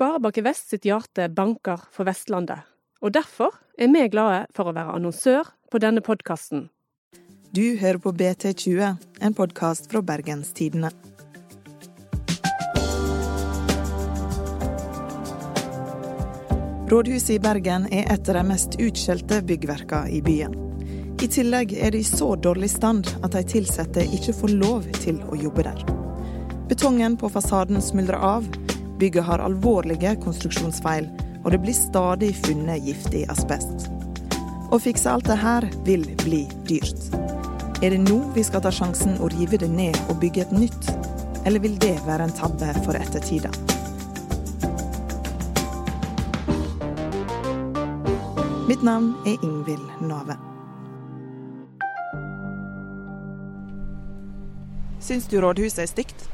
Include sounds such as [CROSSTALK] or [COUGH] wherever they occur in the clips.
Sparebanken Vest sitt hjerte banker for Vestlandet, og derfor er vi glade for å være annonsør på denne podkasten. Du hører på BT20, en podkast fra Bergenstidene. Rådhuset i Bergen er et av de mest utskjelte byggverkene i byen. I tillegg er det i så dårlig stand at de ansatte ikke får lov til å jobbe der. Betongen på fasaden smuldrer av, bygget har alvorlige konstruksjonsfeil, og det blir stadig funnet giftig asbest. Å fikse alt det her vil bli dyrt. Er det nå vi skal ta sjansen å rive det ned og bygge et nytt, eller vil det være en tabbe for ettertida? Mitt navn er Ingvild Nave. Syns du rådhuset er stygt?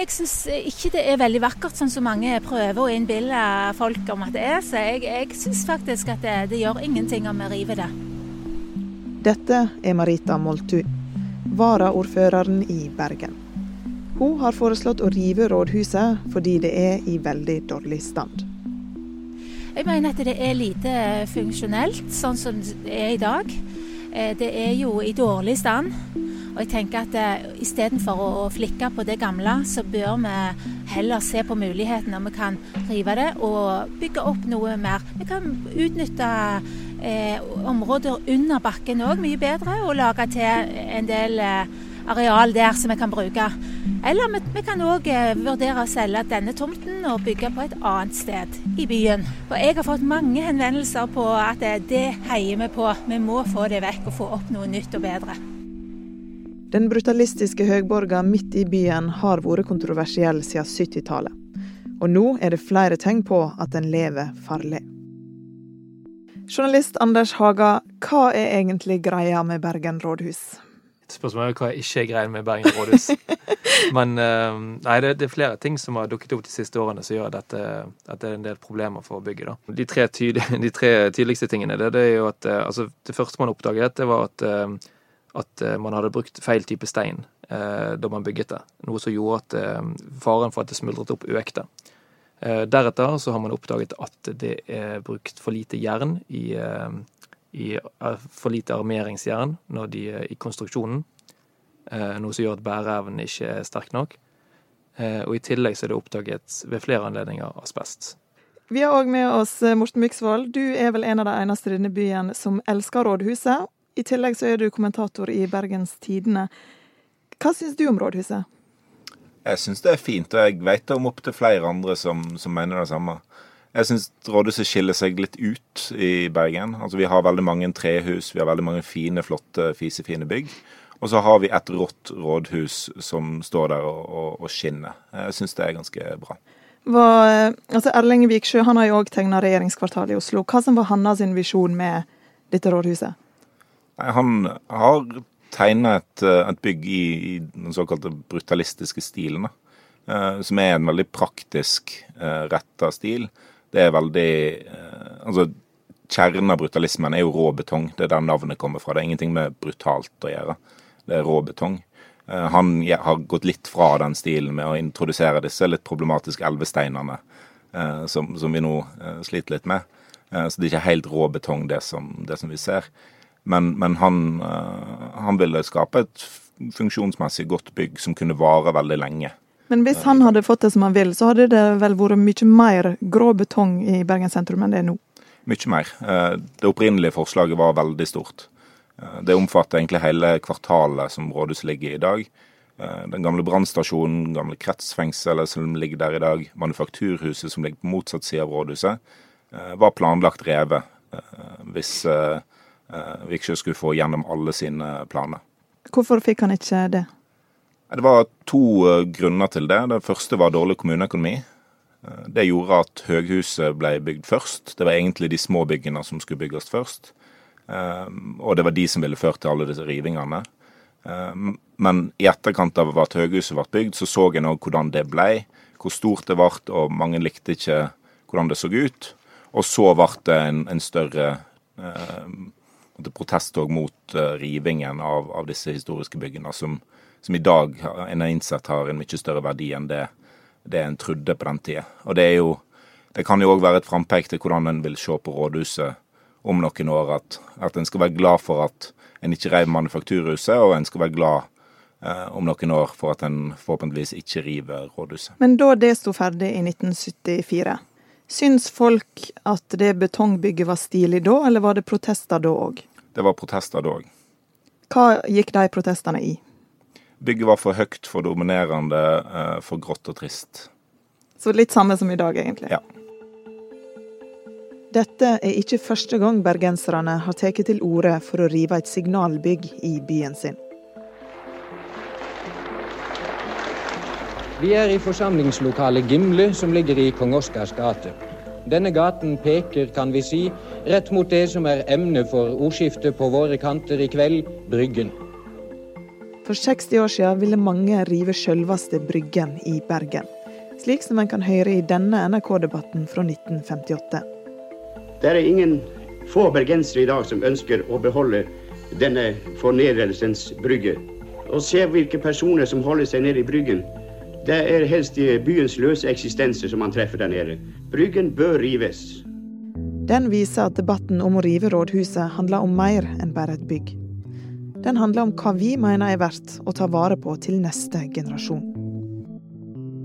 Jeg syns ikke det er veldig vakkert, sånn som mange prøver å innbille folk om at det er. Så jeg, jeg syns faktisk at det, det, gjør ingenting om vi river det. Dette er Marita Moltu, varaordføreren i Bergen. Hun har foreslått å rive rådhuset fordi det er i veldig dårlig stand. Jeg mener at det er lite funksjonelt, sånn som det er i dag. Eh, det er jo i dårlig stand. Og jeg tenker at eh, istedenfor å, å flikke på det gamle, så bør vi heller se på mulighetene vi kan rive det og bygge opp noe mer. Vi kan utnytte eh, områder under bakken òg mye bedre, og lage til en del eh, areal der som vi kan bruke. Eller vi, vi kan òg eh, vurdere å selge denne tomten og bygge på et annet sted i byen. Og jeg har fått mange henvendelser på at det, det heier vi på. Vi må få det vekk og få opp noe nytt og bedre. Den brutalistiske høgborga midt i byen har vært kontroversiell siden 70-tallet. Og nå er det flere tegn på at den lever farlig. Journalist Anders Haga, hva er egentlig greia med Bergen rådhus? Spørsmålet er hva jeg ikke er greia med Bergen rådhus. [LAUGHS] Men eh, nei, det, er flere ting som har dukket opp de siste årene som gjør at det er en del problemer for å bygge. Da. De, tre [LAUGHS] de tre tydeligste tingene det, det er jo at eh, altså, Det første man oppdaget, det var at, eh, at man hadde brukt feil type stein da man bygget det. Noe som gjorde at faren for at det smuldret opp, økte. Deretter så har man oppdaget at det er brukt for lite jern i i for lite armeringsjern de i konstruksjonen. Eh, noe som gjør at bæreevnen ikke er sterk nok. Eh, og i tillegg så er det oppdaget ved flere anledninger asbest. Vi har òg med oss eh, Morten Myksvold. Du er vel en av de eneste i denne byen som elsker rådhuset. I tillegg så er du kommentator i Bergens Tidende. Hva syns du om rådhuset? Jeg syns det er fint, og jeg vet om opptil flere andre som, som mener det samme. Jeg syns rådhuset skiller seg litt ut i Bergen. Altså Vi har veldig mange trehus, vi har veldig mange fine, flotte, fisefine bygg. Og så har vi et rått rådhus som står der og, og, og skinner. Jeg syns det er ganske bra. Hva, altså Erling Viksjø han har jo òg tegna regjeringskvartalet i Oslo. Hva som var hans visjon med dette rådhuset? Han har tegna et, et, bygg i, i den såkalte brutalistiske stilen. Eh, som er en veldig praktisk eh, retta stil det er veldig eh, Altså, kjernen av brutalismen er jo rå betong. Det er der navnet kommer fra. Det er ingenting med brutalt å gjøre. Det er rå betong. Eh, han har gått litt fra den stilen med å introdusere disse litt problematiske elvesteinene eh, som, som vi nå sliter litt med. Så det er ikke helt rå betong, det som, det som vi ser. Men, men han, han, ville skape et funksjonsmessig godt bygg som kunne vare veldig lenge. Men hvis han hadde fått det som han vil, så hadde det vel vært mye mer grå betong i Bergen sentrum enn det er nå? Mye mer. Eh, det opprinnelige forslaget var veldig stort. Eh, det omfatter egentlig hele kvartalet som rådhuset ligger i i dag. Eh, den gamle brannstasjonen, gamle kretsfengselet som ligger der i dag, manufakturhuset som ligger på motsatt side av rådhuset, var planlagt revet hvis Viksjø skulle få gjennom alle sine planer. Hvorfor fikk han ikke det? Det var to eh, grunner til det. Det første var dårlig kommuneøkonomi. Eh, det gjorde at høghuset ble bygd først. Det var egentlig de små byggene som skulle bygges først. Eh, og det var de som ville ført til alle disse rivingene. Men i etterkant av at høghuset ble bygd, så så en òg hvordan det ble, hvor stort det ble, og mange likte ikke hvordan det så ut. Og så ble det en, en større eh, protesttog mot eh, rivingen av, av, disse historiske byggene, som, som i dag en har innsett har en mye større verdi enn det det en trodde på den tida. Og det er jo det kan jo òg være et frampek til hvordan en vil se på rådhuset om noen år. At, at en skal være glad for at en ikke reiv Manufakturhuset, og en skal være glad eh, om noen år for at en forhåpentligvis ikke river rådhuset. Men da det sto ferdig i 1974, syns folk at det betongbygget var stilig da, eller var det protester da òg? Det var protester da òg. Hva gikk de protestene i? Bygget var for høyt, for dominerende, eh, for grått og trist. Så litt samme som i dag, egentlig. Ja. Dette er ikke første gang bergenserne har tatt til orde for å rive et signalbygg i byen sin. Vi er i forsamlingslokalet Gimle, som ligger i Kong Oskars gate. Denne gaten peker, kan vi si, rett mot det som er emnet for ordskiftet på våre kanter i kveld, Bryggen. For 60 år siden ville mange rive sjølveste Bryggen i Bergen. Slik som en kan høre i denne NRK-debatten fra 1958. Det er ingen få bergensere i dag som ønsker å beholde denne fornedrelsens brygge. Og se hvilke personer som holder seg nede i Bryggen. Det er helst i byens løse eksistenser som man treffer der nede. Bryggen bør rives. Den viser at debatten om å rive rådhuset handler om mer enn bare et bygg. Den handler om hva vi mener er verdt å ta vare på til neste generasjon.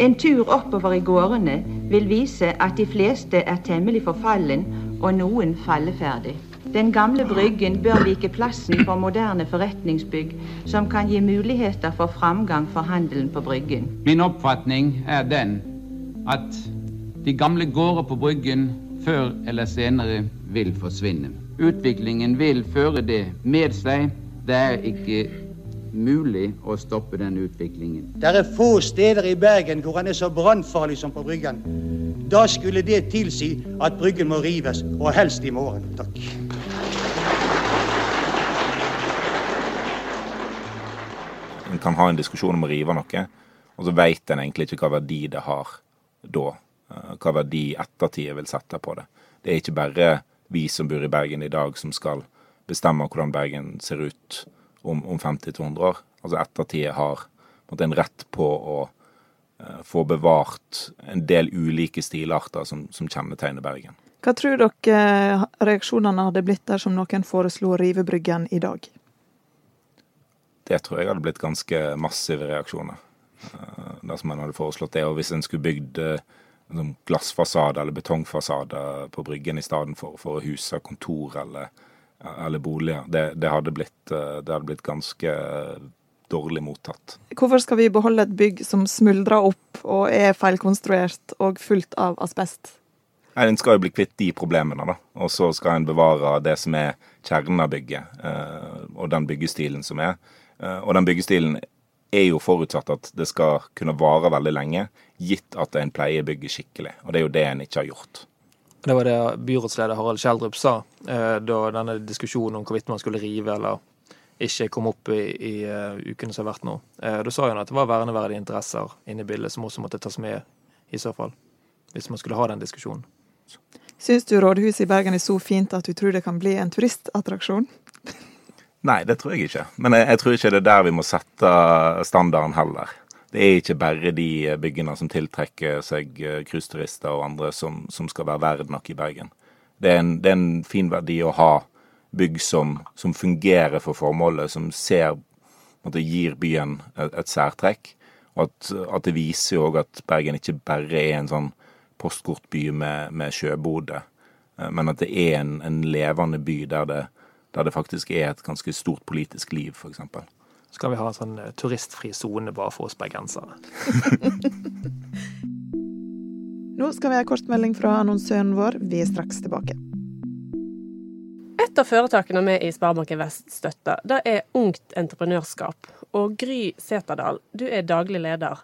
En tur oppover i gårdene vil vise at de fleste er temmelig forfallen og noen falleferdig. Den gamle Bryggen bør vike plassen for moderne forretningsbygg som kan gi muligheter for framgang for handelen på Bryggen. Min oppfatning er den at de gamle gårder på Bryggen før eller senere vil forsvinne. Utviklingen vil føre det med seg. Det er ikke mulig å stoppe den utviklingen. Det er få steder i Bergen hvor han er så brannfarlig som på Bryggen. Da skulle det tilsi at Bryggen må rives, og helst i morgen. Takk. En kan ha en diskusjon om å rive noe, og så veit en egentlig ikke hva verdi det har da. Eh, hva verdi ettertida vil sette på det. Det er ikke bare vi som bor i Bergen i dag som skal bestemme hvordan Bergen ser ut om, om 50-100 år. Altså ettertida har en rett på å uh, få bevart en del ulike stilarter som, som kjennetegner Bergen. Hva tror dere eh, reaksjonene hadde blitt dersom noen foreslo å rive Bryggen i dag? Det tror jeg hadde blitt ganske massive reaksjoner. Dersom en hadde foreslått det. Og hvis en skulle bygd glassfasade eller betongfasade på Bryggen i stedet for, for å huse kontor eller eller boliger. Det, det, hadde blitt, eh, det, hadde blitt, ganske dårlig mottatt. Hvorfor skal vi beholde et bygg som smuldrer opp og er feilkonstruert og fullt av asbest? Nei, En skal jo bli kvitt de problemene, da. Og så skal en bevare det som er kjernen av bygget, eh, og den byggestilen som er. Eh, og den byggestilen er jo forutsatt at det skal kunne vare veldig lenge, gitt at en pleier bygget skikkelig. Og det er jo det en ikke har gjort. Det var det byrådsleder Harald Kjeldrup sa eh, da denne diskusjonen om hvorvidt man skulle rive eller ikke kom opp i, i uh, ukene som har vært nå. Uh, da sa han at det var verneverdige interesser inne i bildet som også måtte tas med, i så fall. Hvis man skulle ha den diskusjonen. Syns du rådhuset i Bergen er så fint at du tror det kan bli en turistattraksjon? Nei, det tror jeg ikke. Men jeg, jeg tror ikke det er der vi må sette standarden heller det er ikke bare de byggene som tiltrekker seg eh, cruiseturister og andre som, som, skal være verd nok i Bergen. Det er, en, det er en, fin verdi å ha bygg som, som fungerer for formålet, som ser at det gir byen et, et særtrekk. Og at, at, det viser jo òg at Bergen ikke bare er en sånn postkortby med, med sjøbode, eh, men at det er en, en levende by der det, der det faktisk er et ganske stort politisk liv, f.eks. Så kan vi ha en sånn eh, turistfri sone bare for oss bergensere. [LAUGHS] Nå skal vi ha kortmelding fra annonsøren vår. Vi er straks tilbake. Et av foretakene vi i Sparebanken Vest støtter, det er Ungt Entreprenørskap. Og Gry Seterdal, du er daglig leder.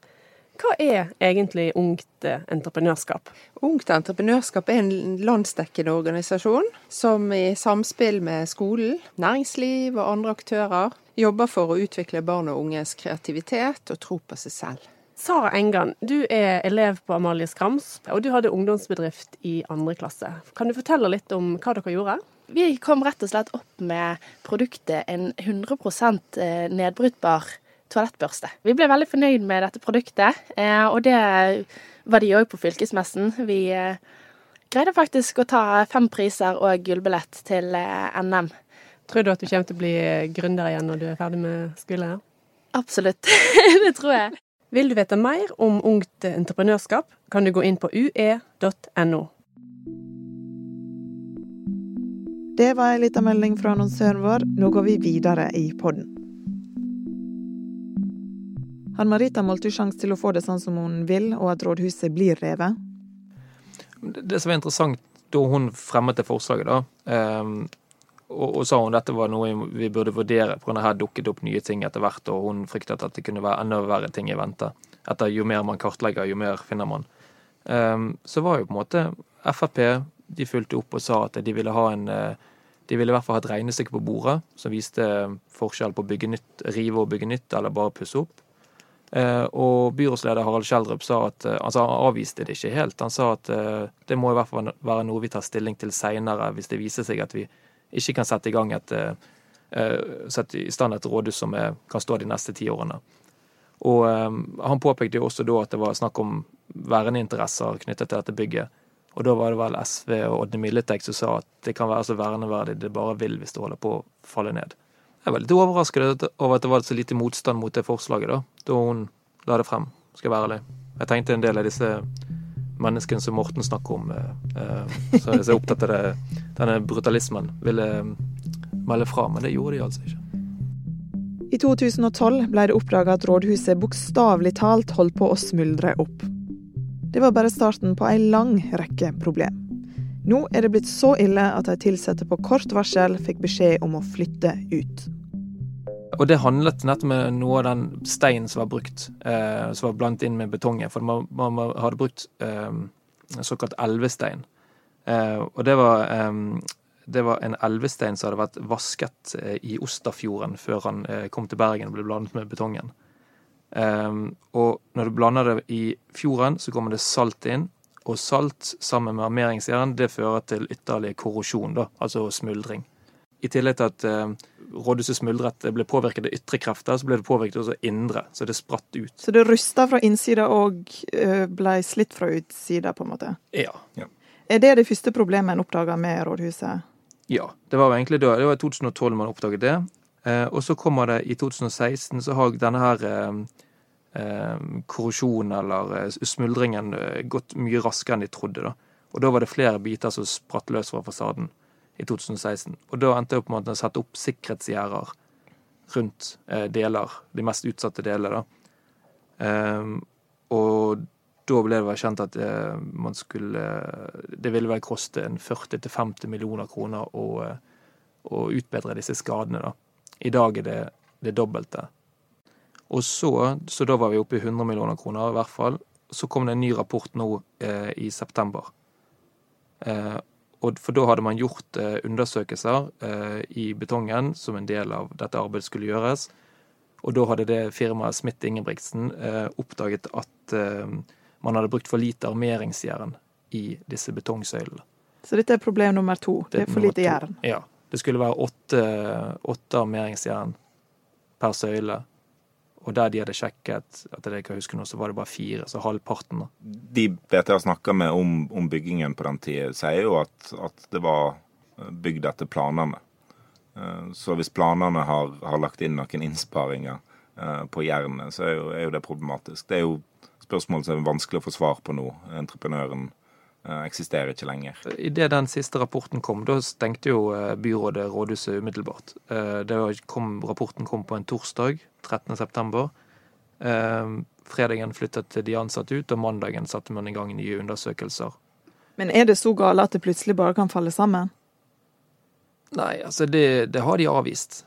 Hva er egentlig Ungt Entreprenørskap? Ungt Entreprenørskap er en landsdekkende organisasjon som i samspill med skolen, næringsliv og andre aktører jobber for å utvikle barn og unges kreativitet og tro på seg selv. Sara Engan, du er elev på Amalie Skrams, og du hadde ungdomsbedrift i andre klasse. Kan du fortelle litt om hva dere gjorde? Vi kom rett og slett opp med produktet en 100 eh, nedbrytbar toalettbørste. Vi ble veldig fornøyd med dette produktet, eh, og det var de òg på fylkesmessen. Vi eh, greide faktisk å ta fem priser og gullbillett til eh, NM. Tror du at du kommer til å bli gründer igjen når du er ferdig med skole? Absolutt. [LAUGHS] det tror jeg. Vil du vite mer om ungt entreprenørskap, kan du gå inn på ue.no. Det var ei lita melding fra annonsøren vår. Nå går vi videre i podden. Har Marita Moltu sjanse til å få det sånn som hun vil, og at rådhuset blir revet? Det som er interessant da hun fremmet det forslaget, da, um, og, og, sa hun dette var noe vi burde vurdere, for her dukket opp nye ting etter hvert, og hun fryktet at det kunne være enda verre ting i vente. Etter jo mer man kartlegger, jo mer finner man. Um, så var jo på en måte Frp de fulgte opp og sa at de ville ha en eh, de ville i hvert fall ha et regnestykke på bordet som viste forskjell på å rive og bygge nytt, eller bare pusse opp. Eh, og byrådsleder Harald Skjeldrup sa at eh, altså han avviste det ikke helt. Han sa at det må i hvert fall være noe vi tar stilling til seinere, hvis det viser seg at vi ikke kan sette i gang et sette i stand et rådhus som kan stå de neste ti årene. Og han påpekte jo også da at det var snakk om verneinteresser knyttet til dette bygget. Og da var det vel SV og Odne Milletek som sa at det kan være så verneverdig det bare vil hvis det holder på å falle ned. Jeg var litt overrasket over at det var så lite motstand mot det forslaget da, da hun la det frem, skal jeg være ærlig. Jeg tenkte en del av disse menneskene som Morten snakker om, eh, eh som er opptatt av det, denne brutalismen, ville eh, melde fra, men det gjorde de altså ikke. I 2012 ble det oppdaga at rådhuset bokstavelig talt holdt på å smuldre opp. Det var bare starten på ei lang rekke problem. Nå er det blitt så ille at de ansatte på kort varsel fikk beskjed om å flytte ut. Og det handlet nettopp med noe av den steinen som var brukt, eh, som var blandet inn med betongen. For man, man hadde brukt eh, såkalt elvestein. Eh, og det var, eh, det var en elvestein som hadde vært vasket eh, i Osterfjorden før han eh, kom til Bergen og ble blandet med betongen. Og når du blander det i fjorden, så kommer det salt inn. Og salt sammen med armeringsjern det fører til ytterligere korrosjon, da, altså smuldring. I tillegg til at rådhuset smuldret ble påvirket av ytre krefter, så ble det påvirket også indre, så det spratt ut. Så det rusta fra innsida og uh, ble slitt fra utsida, på en måte? Ja. ja. Er det det første problemet en oppdaga med rådhuset? Ja, det var egentlig da. Det var i 2012 man oppdaget det. Eh, og så kommer det i 2016, så har denne her eh, eh, korrosjonen eller smuldringen gått mye raskere enn de trodde. da. Og da var det flere biter som spratt løs fra fasaden i 2016. Og da endte jeg opp med å sette opp sikkerhetsgjerder rundt deler, de mest utsatte delene. Um, og da ble det kjent at man skulle Det ville vel koste en 40-50 millioner kroner å, å utbedre disse skadene, da. I dag er det det dobbelte. Og så, så da var vi oppe i 100 millioner kroner i hvert fall. Så kom det en ny rapport nå eh, i september. Eh, og for da hadde man gjort eh, undersøkelser eh, i betongen som en del av dette arbeidet skulle gjøres. Og da hadde det firmaet Smith Ingebrigtsen eh, oppdaget at man hadde brukt for lite armeringsjern i disse betongsøylene. Så dette er problem nummer to? Det er for lite jern? Ja. Det skulle være åtte, åtte armeringsjern per søyle. Og der de hadde sjekket, at jeg kan huske nå, så var det bare fire, så halvparten. De vet jeg har snakka med om, om, byggingen på den tida, sier jo at, at, det var bygd etter planene. Eh, så hvis planene har, har lagt inn noen innsparinger eh, på jernet, så er jo, er jo, det problematisk. Det er jo spørsmål som er vanskelig å få svar på nå. Entreprenøren eksisterer ikke lenger. Idet den siste rapporten kom, da stengte jo eh, byrådet rådhuset umiddelbart. Eh, kom, rapporten kom på en torsdag, 13.9. Fredagen flyttet de ansatte ut, og mandagen satte man i gang nye undersøkelser. Men er det så gale at det plutselig bare kan falle sammen? Nei, altså det, det har de avvist.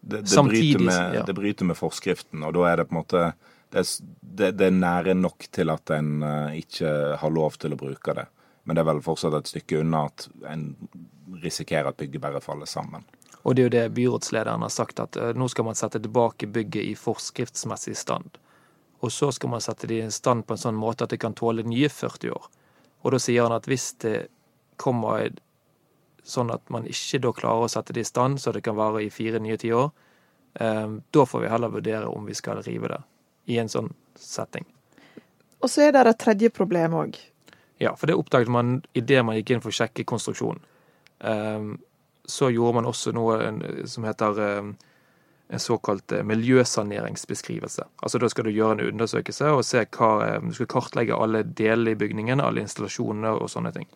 Det, det, Samtidig, bryter med, ja. det bryter med forskriften, og da er det på en måte det, det, det er nære nok til at en uh, ikke har lov til å bruke det. Men det er vel fortsatt et stykke unna at en risikerer at bygget bare faller sammen. Og det er jo det byrådslederen har sagt, at uh, nå skal man sette tilbake bygget i forskriftsmessig stand. Og så skal man sette det i stand på en sånn måte at det kan tåle nye 40 år. Og da sier han at hvis det kommer sånn at man ikke da klarer å sette det i stand så det kan vare i fire nye tiår, Eh, da får vi heller vurdere om vi skal rive det i en sånn setting. Og så er det et tredje problem òg. Ja, for det oppdaget man idet man gikk inn for å sjekke konstruksjonen. Um, så gjorde man også noe en, som heter um, en såkalt eh, miljøsaneringsbeskrivelse. Altså Da skal du gjøre en undersøkelse og se hva, um, du skal kartlegge alle delene i bygningen, alle installasjonene og sånne ting.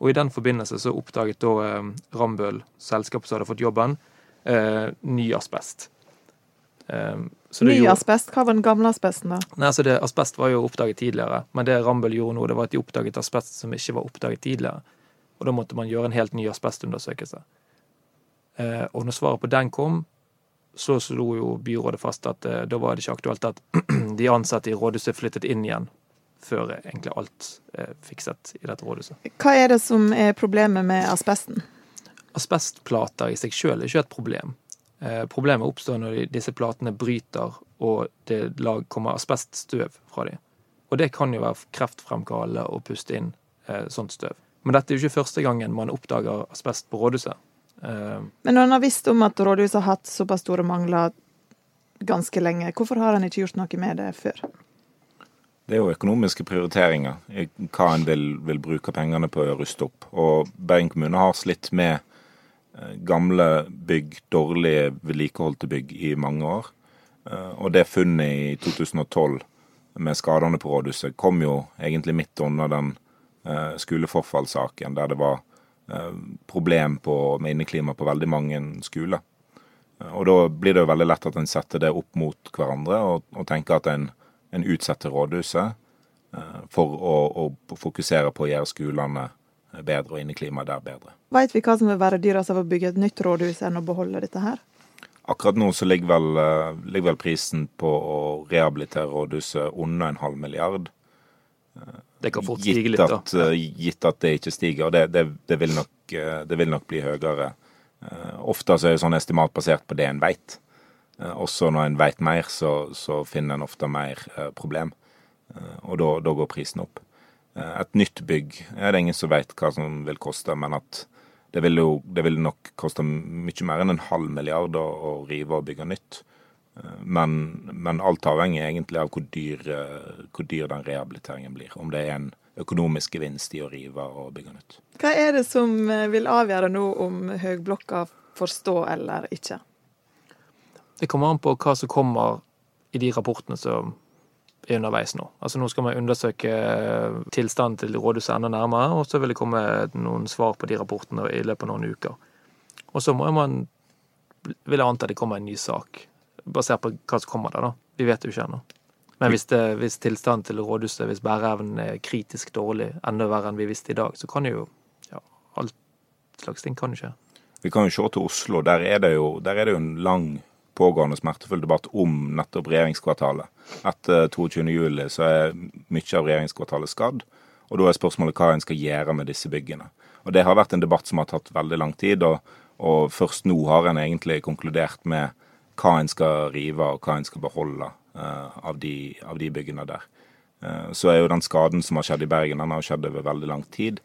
Og I den forbindelse så oppdaget da Rambøll, selskapet som hadde fått jobben, uh, ny asbest. Um, Ny gjorde... asbest? Hva var den gamle asbesten, da? Nei, altså det, Asbest var jo oppdaget tidligere, men det Rambøll gjorde nå, det var at de oppdaget asbest som ikke var oppdaget tidligere. Og da måtte man gjøre en helt ny asbestundersøkelse. Eh, og når svaret på den kom, så slo jo byrådet fast at eh, da var det ikke aktuelt at [CLEARS THROAT] de ansatte i rådhuset flyttet inn igjen før egentlig alt er fikset i dette rådhuset. Hva er det som er problemet med asbesten? Asbestplater i seg sjøl er ikke et problem. Eh, problemet oppstår når disse platene bryter og det kommer asbeststøv fra dem. Og det kan jo være kreftfremkallende å puste inn eh, sånt støv. Men dette er jo ikke første gangen man oppdager asbest på rådhuset. Eh, Men når en har visst om at rådhuset har hatt såpass store mangler ganske lenge, hvorfor har en ikke gjort noe med det før? Det er jo økonomiske prioriteringer hva en vil, vil bruke pengene på å ruste opp. Og Bergen kommune har slitt med gamle bygg, dårlig vedlikeholdte bygg i mange år. Eh, og det funnet i 2012 med skadene på rådhuset kom jo egentlig midt under den eh, skoleforfallssaken, der det var problem på, med inneklima på veldig mange skoler. Og da blir det jo veldig lett at en setter det opp mot hverandre, og, og tenker at en, en utsetter rådhuset for å, å, fokusere på å gjøre skolene bedre og inneklimaet der bedre. Vet vi hva som vil være dyrest av å bygge et nytt rådhus enn å beholde dette her? Akkurat nå så ligger vel, eh, ligger vel prisen på å rehabilitere rådhuset under en halv milliard. Det kan fort stige litt, da. At, eh, gitt at det ikke stiger. Det, det, det, vil nok, eh, det, vil nok, bli høyere. Ofte så er det sånn estimat basert på det en veit. Også når en veit mer, så, så, finner en ofte mer problem. Og da går prisen opp. Eh, et nytt bygg er det ingen som vet hva som vil koste, men at det vil jo det vil nok koste mye mer enn en halv milliard å, å rive og bygge nytt. Eh, men, men, alt avhenger egentlig av hvor dyr, eh, hvor dyr, den rehabiliteringen blir. Om det er en økonomisk gevinst i å rive og bygge nytt. Hva er det som vil avgjøre nå om Høgblokka får stå eller ikke? Det kommer an på hva som kommer i de rapportene som er underveis nå. Altså Nå skal man undersøke eh, tilstanden til rådhuset enda nærmere, og så vil det komme noen svar på de rapportene i løpet av noen uker. Og så må man vil jeg anta det kommer en ny sak, basert på hva som kommer der, da. Vi vet jo ikke ennå. Men hvis, det, hvis tilstanden til rådhuset, hvis bæreevnen er kritisk dårlig, enda verre enn vi visste i dag, så kan jo ja, alt slags ting kan jo skje. Vi kan jo se til Oslo. Der er det jo, er det jo en lang pågående smertefull debatt om nettopp regjeringskvartalet. Etter 22.07 så er mye av regjeringskvartalet skadd. Og da er spørsmålet hva en skal gjøre med disse byggene. Og Det har vært en debatt som har tatt veldig lang tid, og, og først nå har en egentlig konkludert med hva en skal rive og hva en skal beholde uh, av, de, av, de, byggene der. Uh, så er jo den skaden som har skjedd i Bergen, den har skjedd over veldig lang tid.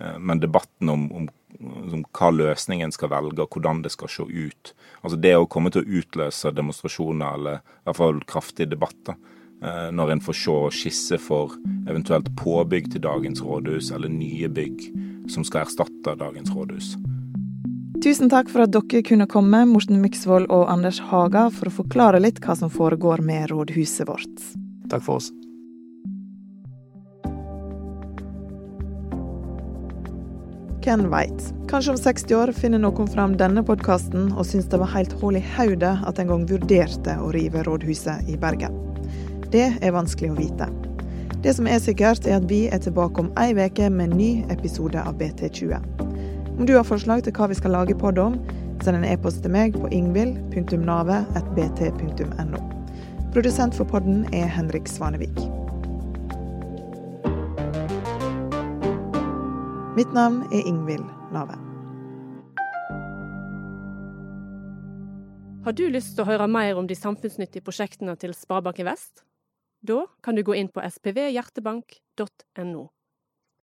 Uh, men debatten om om hva løsningen skal velge, og hvordan det skal se ut. Altså Det å komme til å utløse demonstrasjoner, eller i hvert fall kraftige debatter, eh, når en får se skisse for eventuelt påbygg til dagens rådhus, eller nye bygg som skal erstatte dagens rådhus. Tusen takk for at dere kunne komme, Morten Myksvold og Anders Haga, for å forklare litt hva som foregår med rådhuset vårt. Takk for oss. Hvem veit? Kanskje om 60 år finner noen fram denne podkasten og syns det var helt hull i hodet at en gang vurderte å rive rådhuset i Bergen. Det er vanskelig å vite. Det som er sikkert, er at vi er tilbake om ei uke med en ny episode av BT20. Om du har forslag til hva vi skal lage podd om, send en e-post til meg på ingvild.navet.bt.no. Produsent for podden er Henrik Svanevik. Mitt navn er Ingvild Nave. Har du lyst til å høre mer om de samfunnsnyttige prosjektene til Sparebanken Vest? Da kan du gå inn på spvhjertebank.no.